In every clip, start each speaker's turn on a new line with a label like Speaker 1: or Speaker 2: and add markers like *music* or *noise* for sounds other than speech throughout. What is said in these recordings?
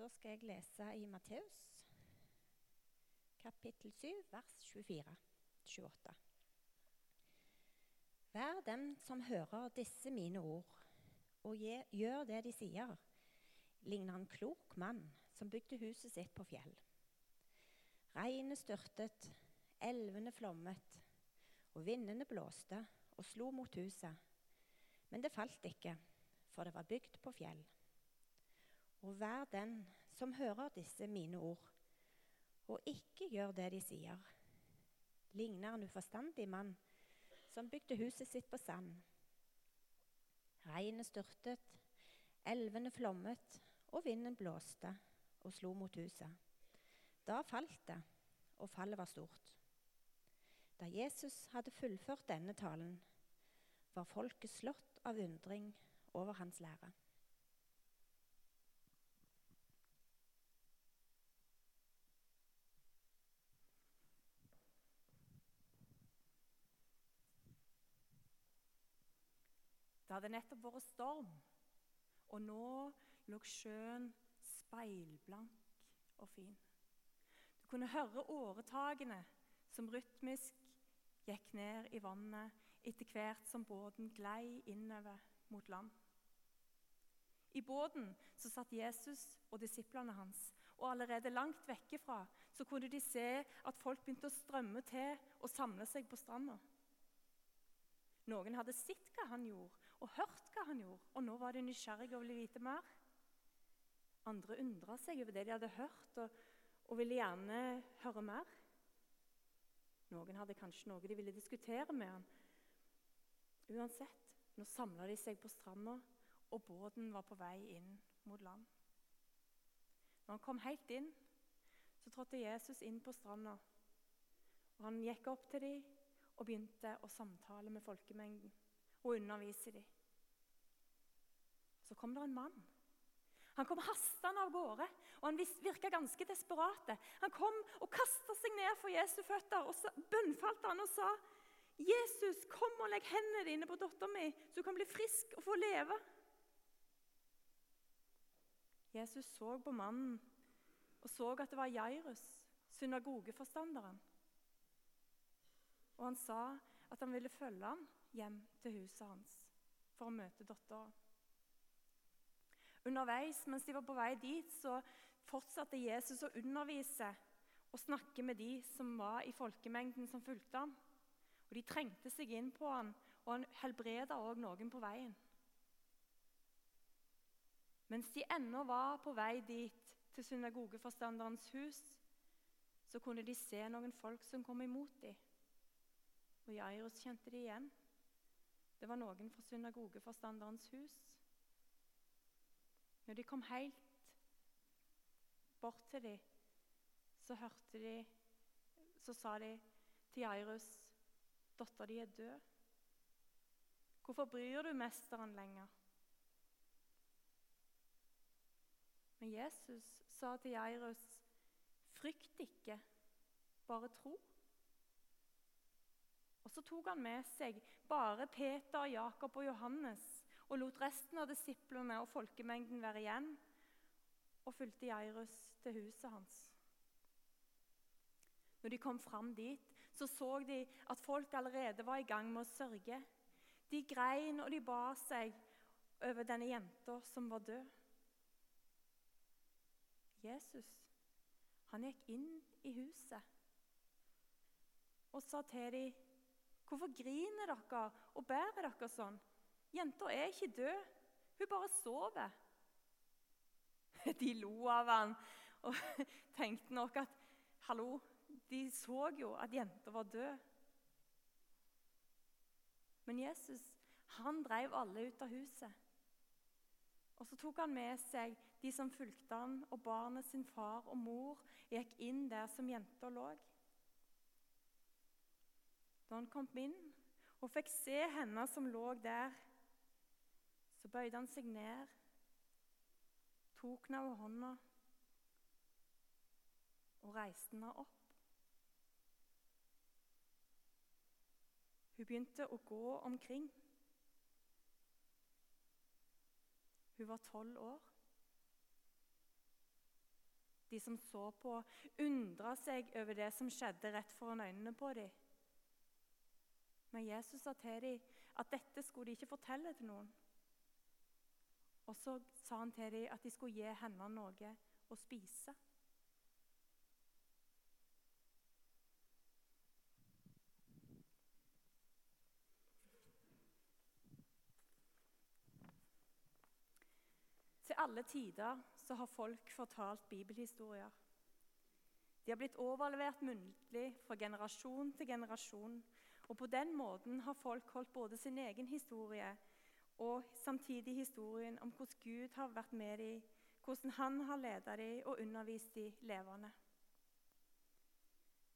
Speaker 1: Da skal jeg lese i Matteus, kapittel 7, vers 24-28. Vær dem som hører disse mine ord, og gjør det de sier, ligner en klok mann som bygde huset sitt på fjell. Regnet styrtet, elvene flommet, og vindene blåste og slo mot huset. Men det falt ikke, for det var bygd på fjell. Og vær den som hører disse mine ord, og ikke gjør det de sier, ligner en uforstandig mann som bygde huset sitt på sand. Regnet styrtet, elvene flommet, og vinden blåste og slo mot huset. Da falt det, og fallet var stort. Da Jesus hadde fullført denne talen, var folket slått av undring over hans lære.
Speaker 2: Det hadde nettopp vært storm, og nå lå sjøen speilblank og fin. Du kunne høre åretakene som rytmisk gikk ned i vannet etter hvert som båten glei innover mot land. I båten satt Jesus og disiplene hans, og allerede langt vekke fra så kunne de se at folk begynte å strømme til og samle seg på stranda. Noen hadde sett hva han gjorde, og hørt hva han gjorde, og nå var de nysgjerrige og ville vite mer. Andre undra seg over det de hadde hørt, og, og ville gjerne høre mer. Noen hadde kanskje noe de ville diskutere med han. Uansett, nå samla de seg på stranda, og båten var på vei inn mot land. Når han kom helt inn, så trådte Jesus inn på stranda. Og Han gikk opp til dem og begynte å samtale med folkemengden og undervise dem. Så kom det en mann. Han kom hastende av gårde, og han virka ganske desperat. Han kom og kasta seg ned for Jesu føtter og bønnfalt han og sa, 'Jesus, kom og legg hendene dine på dattera mi, så hun kan bli frisk og få leve.' Jesus så på mannen og så at det var Jairus, synagogeforstanderen. Og han sa at han ville følge ham hjem til huset hans for å møte dattera. Underveis mens de var på vei dit, så fortsatte Jesus å undervise og snakke med de som var i folkemengden som fulgte ham. Og De trengte seg inn på ham, og han helbreda òg noen på veien. Mens de ennå var på vei dit, til synagogeforstanderens hus, så kunne de se noen folk som kom imot dem. Og Jairus kjente de igjen. Det var noen fra synagogeforstanderens hus. Når de kom helt bort til dem, så hørte de Så sa de til Jairus, 'Dattera di er død.' 'Hvorfor bryr du mesteren lenger?' Men Jesus sa til Jairus, 'Frykt ikke, bare tro.' Og Så tok han med seg bare Peter, Jakob og Johannes og lot resten av disiplene og folkemengden være igjen, og fulgte Jairus til huset hans. Når de kom fram dit, så så de at folk allerede var i gang med å sørge. De grein og de bar seg over denne jenta som var død. Jesus han gikk inn i huset og sa til dem Hvorfor griner dere og bærer dere sånn? Jenta er ikke død, hun bare sover. *laughs* De lo av han og *laughs* tenkte nok at hallo, de så jo at jenta var død. Men Jesus han drev alle ut av huset. Og Så tok han med seg de som fulgte han, og barnet sin far og mor gikk inn der som jenta lå. Da han kom inn og fikk se henne som lå der, så bøyde han seg ned, tok henne over hånda og reiste henne opp. Hun begynte å gå omkring. Hun var tolv år. De som så på, undra seg over det som skjedde rett foran øynene på dem. Men Jesus sa til dem at dette skulle de ikke fortelle til noen. Og så sa han til dem at de skulle gi henne noe å spise. Til alle tider så har folk fortalt bibelhistorier. De har blitt overlevert muntlig fra generasjon til generasjon. Og på den måten har folk holdt både sin egen historie og samtidig historien om hvordan Gud har vært med dem, hvordan han har ledet dem og undervist dem levende.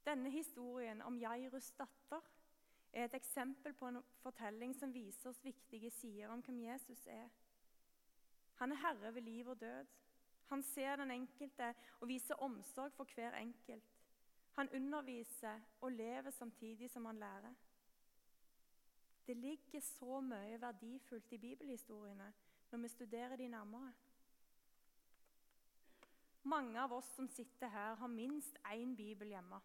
Speaker 2: Denne historien om Jairus' datter er et eksempel på en fortelling som viser oss viktige sider om hvem Jesus er. Han er herre ved liv og død. Han ser den enkelte og viser omsorg for hver enkelt. Han underviser og lever samtidig som han lærer. Det ligger så mye verdifullt i bibelhistoriene når vi studerer de nærmere. Mange av oss som sitter her, har minst én bibel hjemme.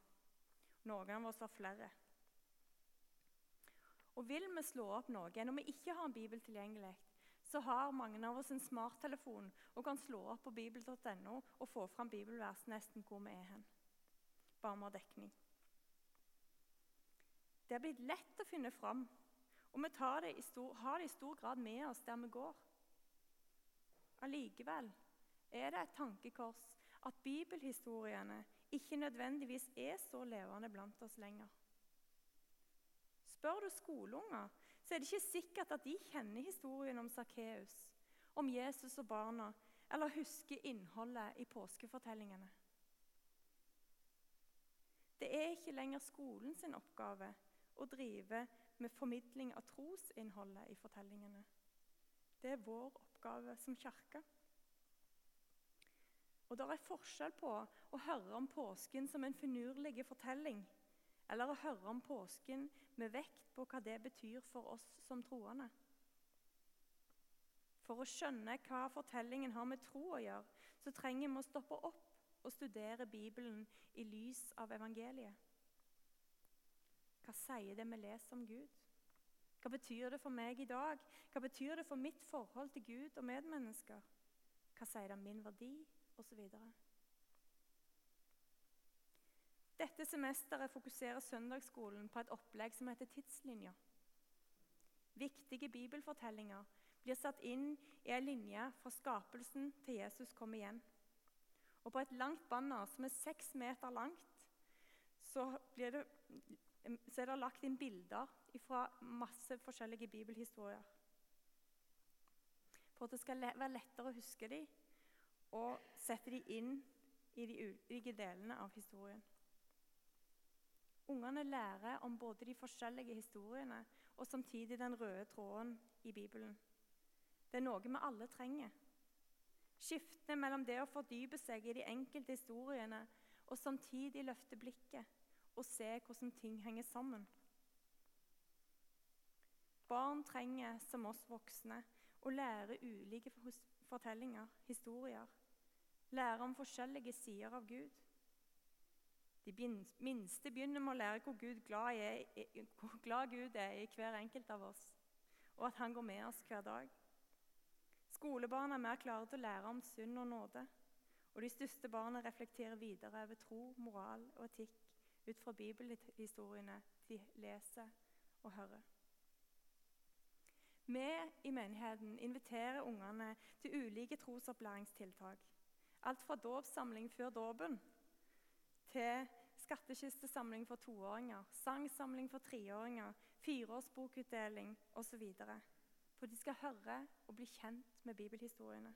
Speaker 2: Noen av oss har flere. Og Vil vi slå opp noe når vi ikke har en bibel tilgjengelig, så har mange av oss en smarttelefon og kan slå opp på bibel.no og få fram bibelvers nesten hvor vi er hen. Har. Det er blitt lett å finne fram, og vi det stor, har det i stor grad med oss der vi går. Allikevel er det et tankekors at bibelhistoriene ikke nødvendigvis er så levende blant oss lenger. Spør du skoleunger, så er det ikke sikkert at de kjenner historien om Sakkeus, om Jesus og barna, eller husker innholdet i påskefortellingene. Det er ikke lenger skolen sin oppgave å drive med formidling av trosinnholdet i fortellingene. Det er vår oppgave som kirke. Og det er forskjell på å høre om påsken som en finurlig fortelling, eller å høre om påsken med vekt på hva det betyr for oss som troende. For å skjønne hva fortellingen har med tro å gjøre, så trenger vi å stoppe opp og studere Bibelen i lys av evangeliet. Hva sier det vi leser om Gud? Hva betyr det for meg i dag? Hva betyr det for mitt forhold til Gud og medmennesker? Hva sier det om min verdi? osv. Dette semesteret fokuserer søndagsskolen på et opplegg som heter Tidslinja. Viktige bibelfortellinger blir satt inn i en linje fra skapelsen til Jesus kom igjen. Og På et langt banner som er seks meter langt, så, det, så er det lagt inn bilder fra masse forskjellige bibelhistorier. For at det skal være lettere å huske dem, og sette dem inn i de ulike delene av historien. Ungene lærer om både de forskjellige historiene og samtidig den røde tråden i Bibelen. Det er noe vi alle trenger. Skiftene mellom det å fordype seg i de enkelte historiene og samtidig løfte blikket og se hvordan ting henger sammen. Barn trenger, som oss voksne, å lære ulike fortellinger, historier, lære om forskjellige sider av Gud. De minste begynner med å lære hvor, Gud glad, er, hvor glad Gud er i hver enkelt av oss, og at han går med oss hver dag. Skolebarn er mer klare til å lære om synd og nåde. Og de største barna reflekterer videre over tro, moral og etikk ut fra bibelhistoriene de leser og hører. Vi i menigheten inviterer ungene til ulike trosopplæringstiltak. Alt fra dåpssamling før dåpen til skattekistesamling for toåringer, sangsamling for treåringer, fireårsbokutdeling osv. For de skal høre og bli kjent med bibelhistoriene.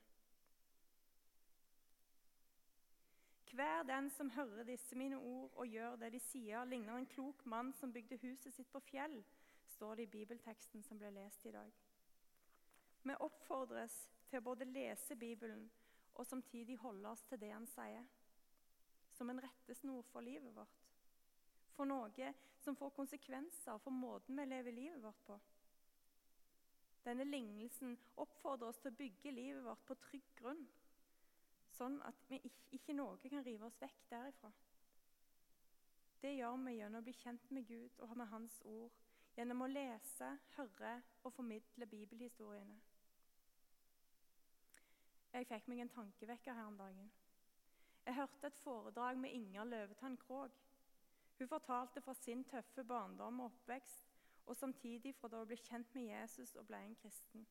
Speaker 2: Hver den som hører disse mine ord og gjør det de sier, ligner en klok mann som bygde huset sitt på fjell, står det i bibelteksten som ble lest i dag. Vi oppfordres til å både lese Bibelen og samtidig holde oss til det han sier. Som en rettesnor for livet vårt. For noe som får konsekvenser for måten vi lever livet vårt på. Denne lignelsen oppfordrer oss til å bygge livet vårt på trygg grunn, sånn at ikke, ikke noe kan rive oss vekk derifra. Det gjør vi gjennom å bli kjent med Gud og med Hans ord, gjennom å lese, høre og formidle bibelhistoriene. Jeg fikk meg en tankevekker her om dagen. Jeg hørte et foredrag med Inger Løvetann Krogh. Hun fortalte fra sin tøffe barndom og oppvekst, og samtidig fra da hun ble kjent med Jesus og ble en kristen.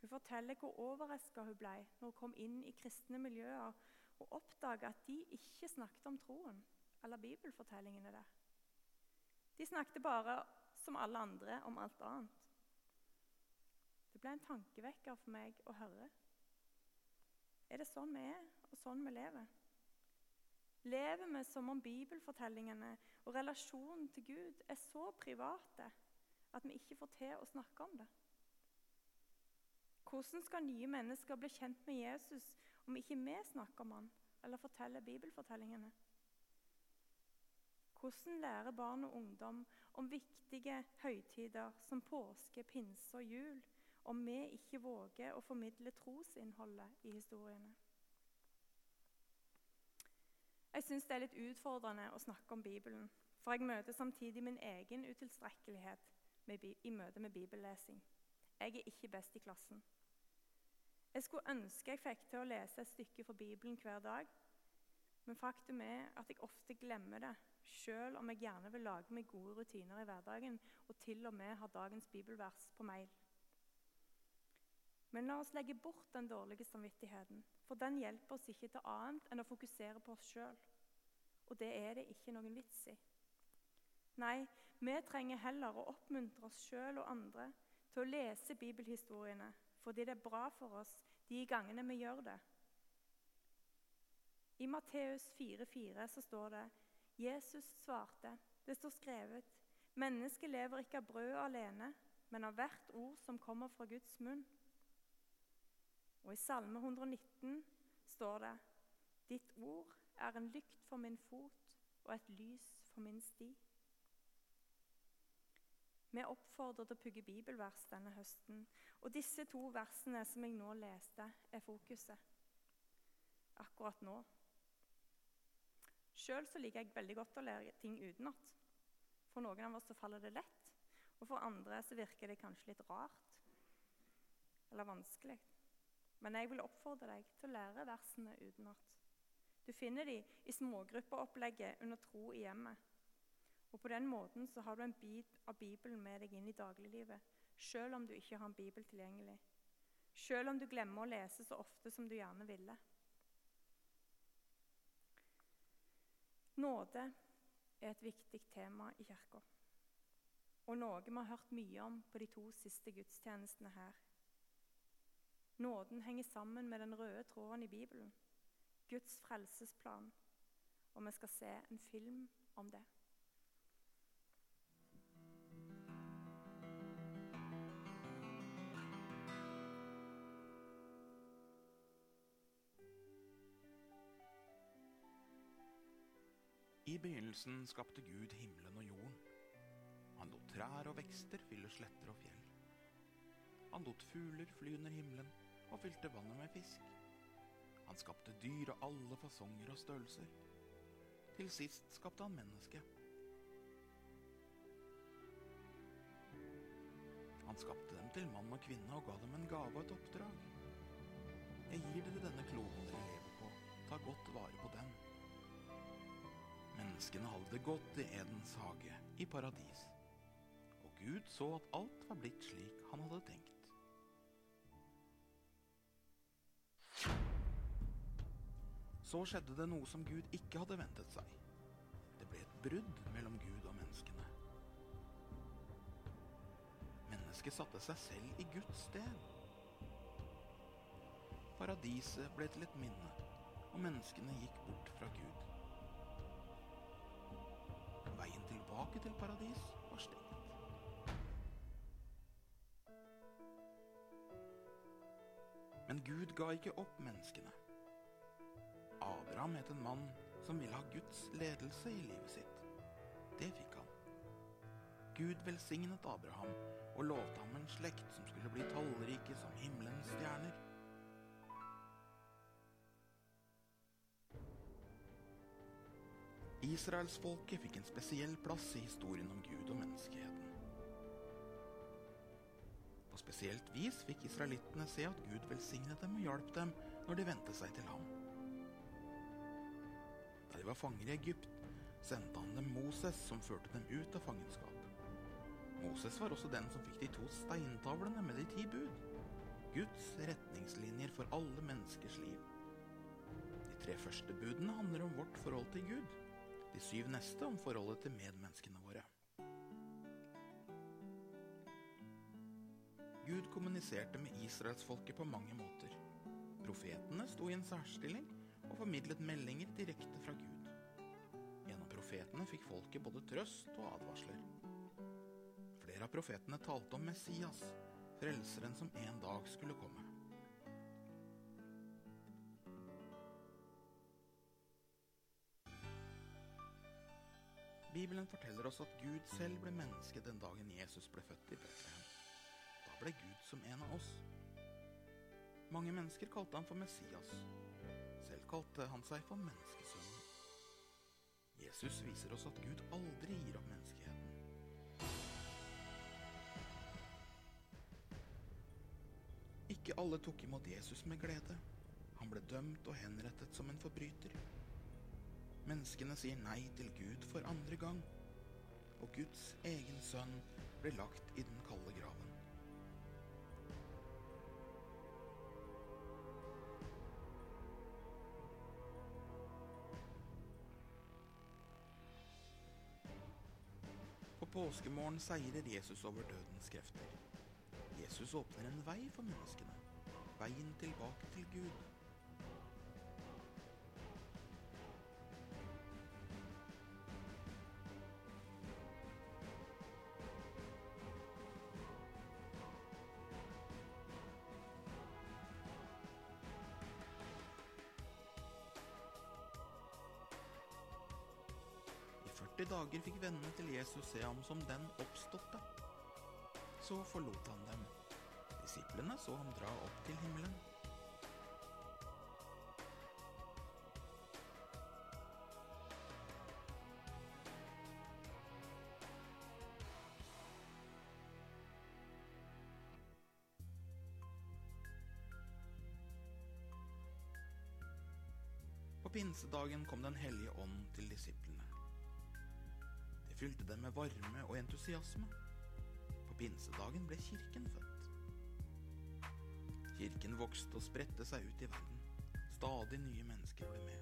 Speaker 2: Hun forteller hvor overraska hun ble når hun kom inn i kristne miljøer og oppdaga at de ikke snakket om troen eller bibelfortellingene der. De snakket bare som alle andre om alt annet. Det ble en tankevekker for meg å høre. Er det sånn vi er, og sånn vi lever? Lever vi som om bibelfortellingene og relasjonen til Gud er så private at vi ikke får til å snakke om det? Hvordan skal nye mennesker bli kjent med Jesus om ikke vi snakker om han eller forteller bibelfortellingene? Hvordan lærer barn og ungdom om viktige høytider som påske, pinse og jul om vi ikke våger å formidle trosinnholdet i historiene? Jeg syns det er litt utfordrende å snakke om Bibelen, for jeg møter samtidig min egen utilstrekkelighet i møte med bibellesing. Jeg er ikke best i klassen. Jeg skulle ønske jeg fikk til å lese et stykke fra Bibelen hver dag, men faktum er at jeg ofte glemmer det, selv om jeg gjerne vil lage meg gode rutiner i hverdagen og til og med har dagens bibelvers på mail. Men la oss legge bort den dårlige samvittigheten, for den hjelper oss ikke til annet enn å fokusere på oss sjøl. Og det er det ikke noen vits i. Nei, vi trenger heller å oppmuntre oss sjøl og andre til å lese bibelhistoriene fordi det er bra for oss de gangene vi gjør det. I Matteus 4,4 så står det Jesus svarte, det står skrevet, mennesket lever ikke av brød alene, men av hvert ord som kommer fra Guds munn. Og i Salme 119 står det, ditt ord er en lykt for min fot og et lys for min sti. Vi oppfordret til å pugge bibelvers denne høsten. Og disse to versene som jeg nå leste, er fokuset akkurat nå. Sjøl liker jeg veldig godt å lære ting utenat. For noen av oss så faller det lett, og for andre så virker det kanskje litt rart eller vanskelig. Men jeg vil oppfordre deg til å lære versene utenat. Du finner de i smågruppeopplegget under Tro i hjemmet. Og På den måten så har du en bit av Bibelen med deg inn i dagliglivet, selv om du ikke har en bibel tilgjengelig. Selv om du glemmer å lese så ofte som du gjerne ville. Nåde er et viktig tema i kirka, og noe vi har hørt mye om på de to siste gudstjenestene her. Nåden henger sammen med den røde tråden i Bibelen, Guds frelsesplan, og vi skal se en film om det.
Speaker 3: I begynnelsen skapte Gud himmelen og jorden. Han lot trær og vekster fylle sletter og fjell. Han lot fugler fly under himmelen og fylte vannet med fisk. Han skapte dyr av alle fasonger og størrelser. Til sist skapte han mennesket. Han skapte dem til mann og kvinne og ga dem en gave og et oppdrag. Jeg gir dere denne kloden dere lever på. Ta godt vare på den. Menneskene hadde det godt i Edens hage, i paradis. Og Gud så at alt var blitt slik han hadde tenkt. Så skjedde det noe som Gud ikke hadde ventet seg. Det ble et brudd mellom Gud og menneskene. Mennesket satte seg selv i Guds sted. Paradiset ble til et minne, og menneskene gikk bort fra Gud. Veien tilbake til paradis var stengt. Men Gud ga ikke opp menneskene. Abraham het en mann som ville ha Guds ledelse i livet sitt. Det fikk han. Gud velsignet Abraham og lovte ham en slekt som skulle bli tallrike som himmelens stjerner. Israelsfolket fikk en spesiell plass i historien om Gud og menneskeheten. På spesielt vis fikk israelittene se at Gud velsignet dem og hjalp dem når de vendte seg til ham. Var fanger i Egypt, sendte han dem Moses, som førte dem ut av fangenskap. Moses var også den som fikk de to steintavlene med de ti bud. Guds retningslinjer for alle menneskers liv. De tre første budene handler om vårt forhold til Gud. De syv neste om forholdet til medmenneskene våre. Gud kommuniserte med israelsfolket på mange måter. Profetene sto i en særstilling og formidlet meldinger direkte fra Gud. Profetene fikk folket både trøst og advarsler. Flere av profetene talte om Messias, frelseren som en dag skulle komme. Bibelen forteller oss at Gud selv ble menneske den dagen Jesus ble født i Betlehem. Da ble Gud som en av oss. Mange mennesker kalte han for Messias. Selv kalte han seg for menneskesønnen. Jesus viser oss at Gud aldri gir opp menneskeheten. Ikke alle tok imot Jesus med glede. Han ble dømt og henrettet som en forbryter. Menneskene sier nei til Gud for andre gang, og Guds egen sønn ble lagt i den kalde graven. Påskemorgen seirer Jesus over dødens krefter. Jesus åpner en vei for menneskene. Veien tilbake til Gud. 40 dager fikk vennene til Jesus se ham som den oppståtte. Så forlot han dem. Disiplene så ham dra opp til himmelen. På pinsedagen kom Den hellige ånd til disiplene. Det fylte dem med varme og entusiasme. På pinsedagen ble kirken født. Kirken vokste og spredte seg ut i verden. Stadig nye mennesker ble med.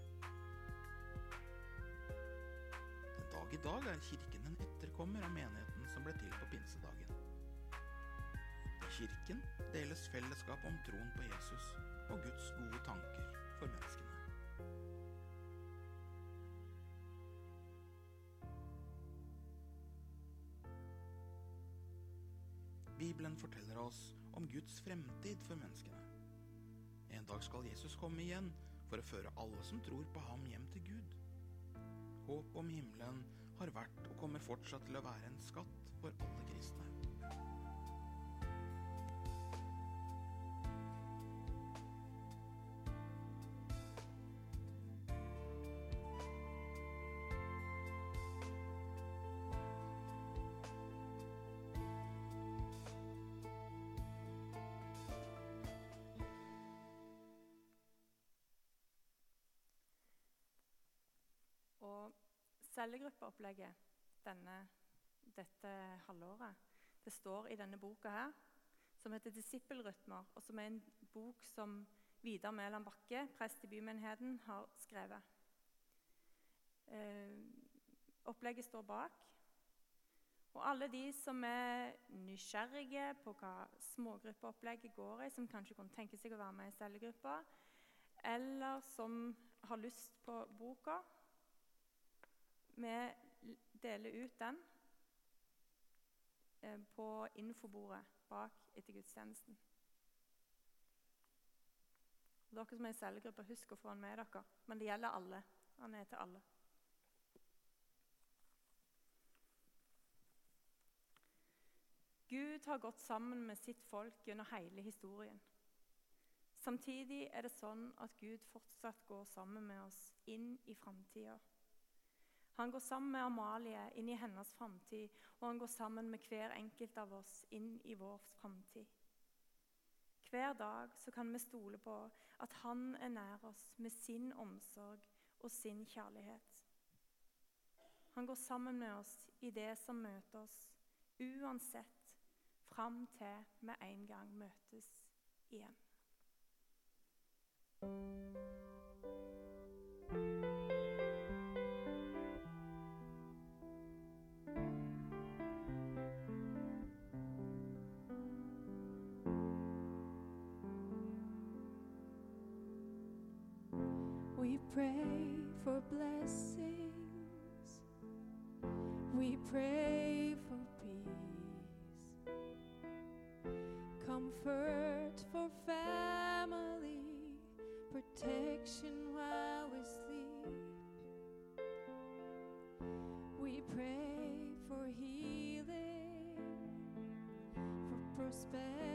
Speaker 3: Den dag i dag er kirken en etterkommer av menigheten som ble til på pinsedagen. I kirken deles fellesskap om troen på Jesus og Guds gode tanker for menneskene. Bibelen forteller oss om Guds fremtid for menneskene. En dag skal Jesus komme igjen for å føre alle som tror på ham, hjem til Gud. Håp om himmelen har vært og kommer fortsatt til å være en skatt for alle kristne.
Speaker 2: Cellegruppeopplegget denne, dette halvåret, det står i denne boka her, som heter 'Disippelrytmer', og som er en bok som Vidar Mæland Bakke, prest i bymenigheten, har skrevet. Eh, opplegget står bak. Og alle de som er nysgjerrige på hva smågruppeopplegget går i, som kanskje kunne tenke seg å være med i cellegruppa, eller som har lyst på boka, vi deler ut den eh, på infobordet bak etter gudstjenesten. Dere som er i cellegruppa, husk å få den med dere. Men det gjelder alle. Han er til alle. Gud har gått sammen med sitt folk gjennom hele historien. Samtidig er det sånn at Gud fortsatt går sammen med oss inn i framtida. Han går sammen med Amalie inn i hennes framtid, og han går sammen med hver enkelt av oss inn i vår framtid. Hver dag så kan vi stole på at han er nær oss med sin omsorg og sin kjærlighet. Han går sammen med oss i det som møter oss, uansett, fram til vi en gang møtes igjen.
Speaker 4: We pray for blessings. We pray for peace. Comfort for family. Protection while we sleep. We pray for healing. For prosperity.